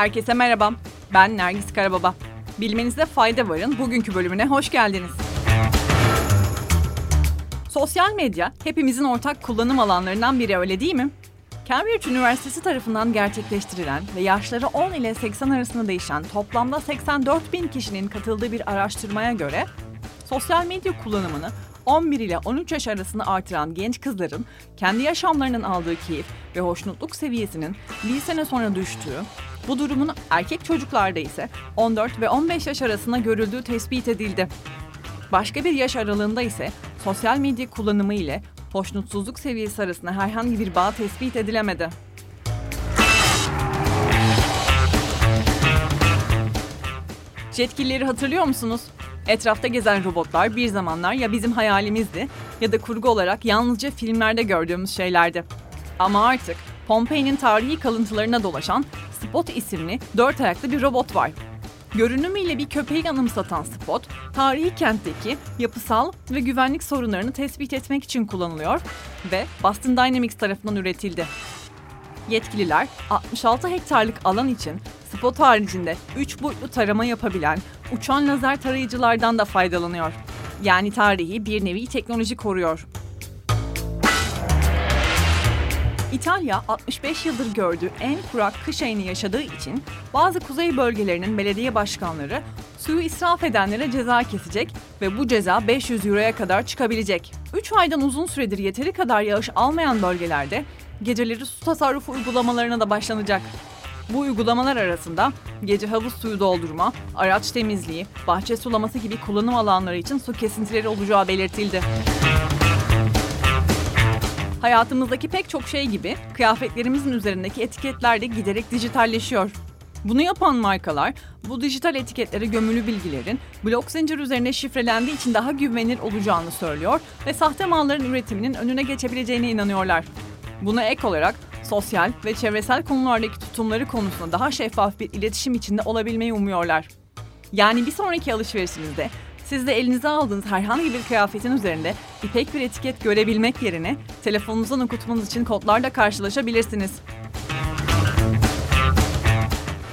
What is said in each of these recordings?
Herkese merhaba. Ben Nergis Karababa. Bilmenizde fayda varın bugünkü bölümüne hoş geldiniz. Sosyal medya hepimizin ortak kullanım alanlarından biri öyle değil mi? Cambridge Üniversitesi tarafından gerçekleştirilen ve yaşları 10 ile 80 arasında değişen toplamda 84 bin kişinin katıldığı bir araştırmaya göre sosyal medya kullanımını 11 ile 13 yaş arasında artıran genç kızların kendi yaşamlarının aldığı keyif ve hoşnutluk seviyesinin bir sene sonra düştüğü, bu durumun erkek çocuklarda ise 14 ve 15 yaş arasında görüldüğü tespit edildi. Başka bir yaş aralığında ise sosyal medya kullanımı ile hoşnutsuzluk seviyesi arasında herhangi bir bağ tespit edilemedi. Jetgilleri hatırlıyor musunuz? Etrafta gezen robotlar bir zamanlar ya bizim hayalimizdi ya da kurgu olarak yalnızca filmlerde gördüğümüz şeylerdi. Ama artık Pompei'nin tarihi kalıntılarına dolaşan Spot isimli dört ayaklı bir robot var. Görünümüyle bir köpeği anımsatan Spot, tarihi kentteki yapısal ve güvenlik sorunlarını tespit etmek için kullanılıyor ve Boston Dynamics tarafından üretildi. Yetkililer 66 hektarlık alan için Spot haricinde 3 boyutlu tarama yapabilen uçan lazer tarayıcılardan da faydalanıyor. Yani tarihi bir nevi teknoloji koruyor. İtalya 65 yıldır gördüğü en kurak kış ayını yaşadığı için bazı kuzey bölgelerinin belediye başkanları suyu israf edenlere ceza kesecek ve bu ceza 500 euroya kadar çıkabilecek. 3 aydan uzun süredir yeteri kadar yağış almayan bölgelerde geceleri su tasarrufu uygulamalarına da başlanacak. Bu uygulamalar arasında gece havuz suyu doldurma, araç temizliği, bahçe sulaması gibi kullanım alanları için su kesintileri olacağı belirtildi. Hayatımızdaki pek çok şey gibi kıyafetlerimizin üzerindeki etiketler de giderek dijitalleşiyor. Bunu yapan markalar bu dijital etiketlere gömülü bilgilerin blok zincir üzerine şifrelendiği için daha güvenilir olacağını söylüyor ve sahte malların üretiminin önüne geçebileceğine inanıyorlar. Buna ek olarak sosyal ve çevresel konulardaki tutumları konusunda daha şeffaf bir iletişim içinde olabilmeyi umuyorlar. Yani bir sonraki alışverişinizde siz de elinize aldığınız herhangi bir kıyafetin üzerinde ipek bir etiket görebilmek yerine telefonunuzdan okutmanız için kodlarla karşılaşabilirsiniz.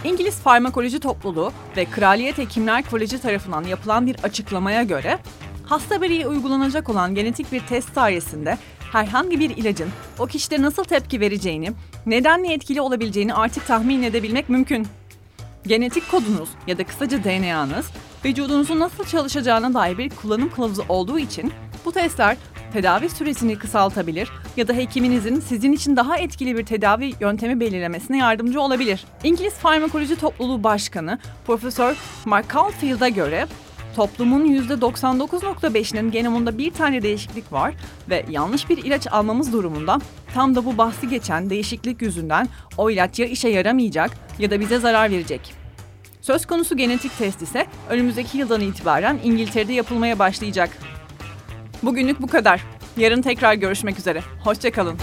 İngiliz Farmakoloji Topluluğu ve Kraliyet Hekimler Koleji tarafından yapılan bir açıklamaya göre hasta bireye uygulanacak olan genetik bir test sayesinde herhangi bir ilacın o kişide nasıl tepki vereceğini, nedenle etkili olabileceğini artık tahmin edebilmek mümkün. Genetik kodunuz ya da kısaca DNA'nız vücudunuzun nasıl çalışacağına dair bir kullanım kılavuzu olduğu için bu testler tedavi süresini kısaltabilir ya da hekiminizin sizin için daha etkili bir tedavi yöntemi belirlemesine yardımcı olabilir. İngiliz Farmakoloji Topluluğu Başkanı Profesör Mark Caulfield'a göre toplumun %99.5'inin genomunda bir tane değişiklik var ve yanlış bir ilaç almamız durumunda tam da bu bahsi geçen değişiklik yüzünden o ilaç ya işe yaramayacak ya da bize zarar verecek. Söz konusu genetik test ise önümüzdeki yıldan itibaren İngiltere'de yapılmaya başlayacak. Bugünlük bu kadar. Yarın tekrar görüşmek üzere. Hoşçakalın.